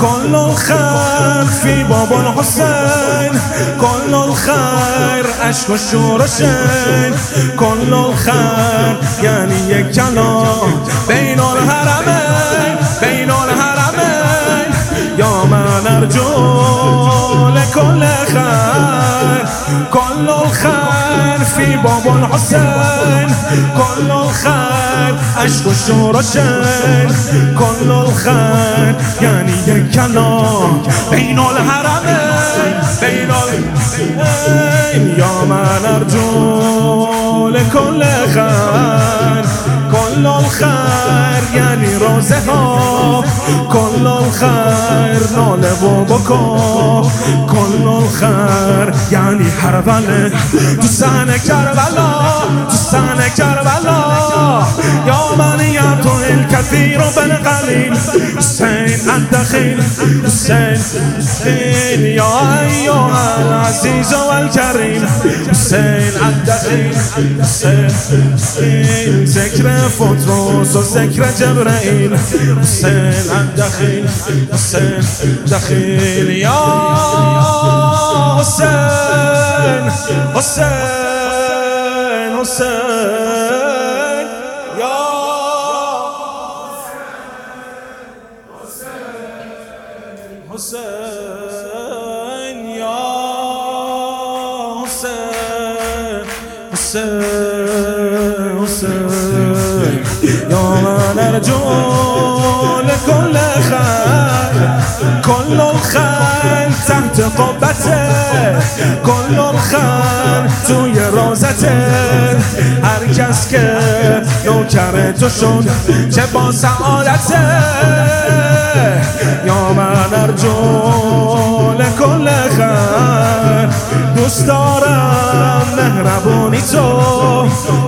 كل الخير في باب الحسين كل الخير اشک و كل الخير يعني یک کلام. كل الخير في باب الحسين. كل الخير عشق و شورشین كل الخير يعني یک کلام. بین الحرمین بین یا من ارجو لكل خير كل الخير يعني روزه ها. كل الخير ناله و بکن كل الخير يعني حربله تو سن کربلا تو سن کربلا. یا من تو الكثير بالقليل حسين الدخيل حسين حسين يا أيها العزيز والكريم حسين الدخيل حسين حسين ذكر فطروس وذكر جبرائيل حسين الدخيل حسين دخيل يا حسين حسين حسين حسين حسين يا من ارجو لكل خير كل الخير تحت قبته كل الخير توی روزته هر کس که نوکر تو شد چه با سعادته یا من ارجو لكل خير دوست دارم مهربونی تو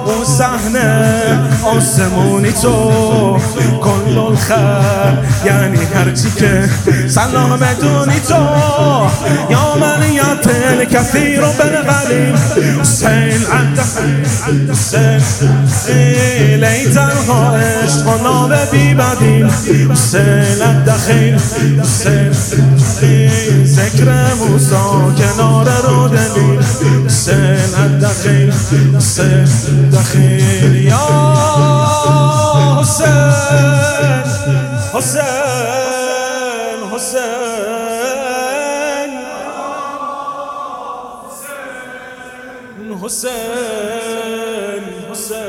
اون صحنه آسمونی تو. الخیر یعنی هرچی که سلام بدونی تو یا من یا تل کثیر و بالقلیل حسین عبد حسین ای تنها عشق و نام بی بدیل حسین الدخیل حسین ذکر موسا کنار رو دلیل حسین الدخیل حسین دخیل یا حسین. حسین حسین. حسین حسین.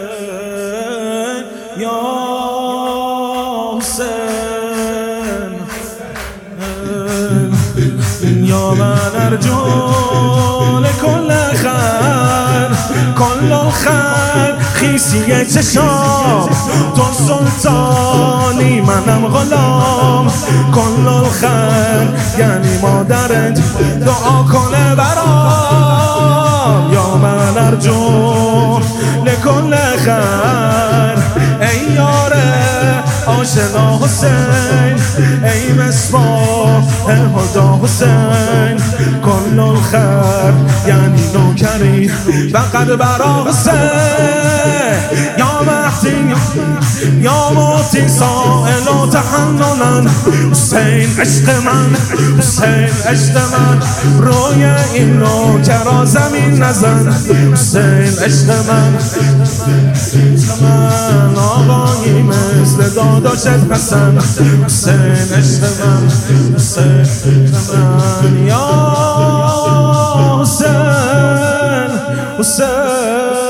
یا حسین. یا من ارجو الخير خیسی چشام تو سلطانی منم غلام کل الخیر یعنی مادرت دعا کنه برام یا من ارجو لکل خیر ای یاره آشنا حسین ای مصباح هدا حسین الخیر یعنی نوکری. فقط برا حسین یا مهدی یا موتی سائل و تحننن. حسین عشق من حسین عشق من. روی این نوکرا زمین نزن. حسین عشق من. من آقایی مثل داداشت حسن. حسین عشق من. حسین من. یا حسین حسین